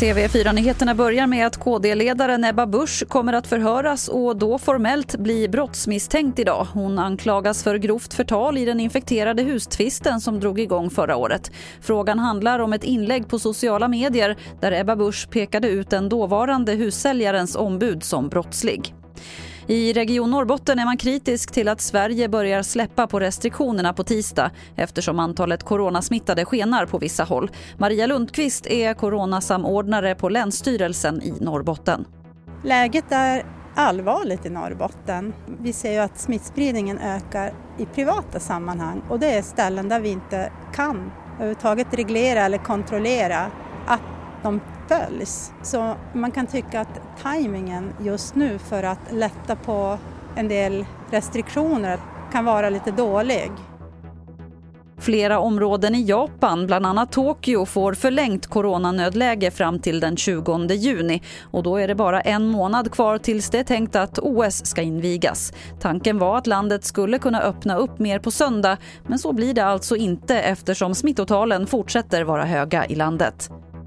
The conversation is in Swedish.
TV4-nyheterna börjar med att KD-ledaren Ebba Busch kommer att förhöras och då formellt bli brottsmisstänkt idag. Hon anklagas för grovt förtal i den infekterade hustvisten som drog igång förra året. Frågan handlar om ett inlägg på sociala medier där Ebba Busch pekade ut den dåvarande hussäljarens ombud som brottslig. I Region Norrbotten är man kritisk till att Sverige börjar släppa på restriktionerna på tisdag eftersom antalet coronasmittade skenar på vissa håll. Maria Lundqvist är coronasamordnare på Länsstyrelsen i Norrbotten. Läget är allvarligt i Norrbotten. Vi ser ju att smittspridningen ökar i privata sammanhang och det är ställen där vi inte kan överhuvudtaget reglera eller kontrollera att de följs. Så man kan tycka att tajmingen just nu för att lätta på en del restriktioner kan vara lite dålig. Flera områden i Japan, bland annat Tokyo, får förlängt coronanödläge fram till den 20 juni. Och då är det bara en månad kvar tills det är tänkt att OS ska invigas. Tanken var att landet skulle kunna öppna upp mer på söndag, men så blir det alltså inte eftersom smittotalen fortsätter vara höga i landet.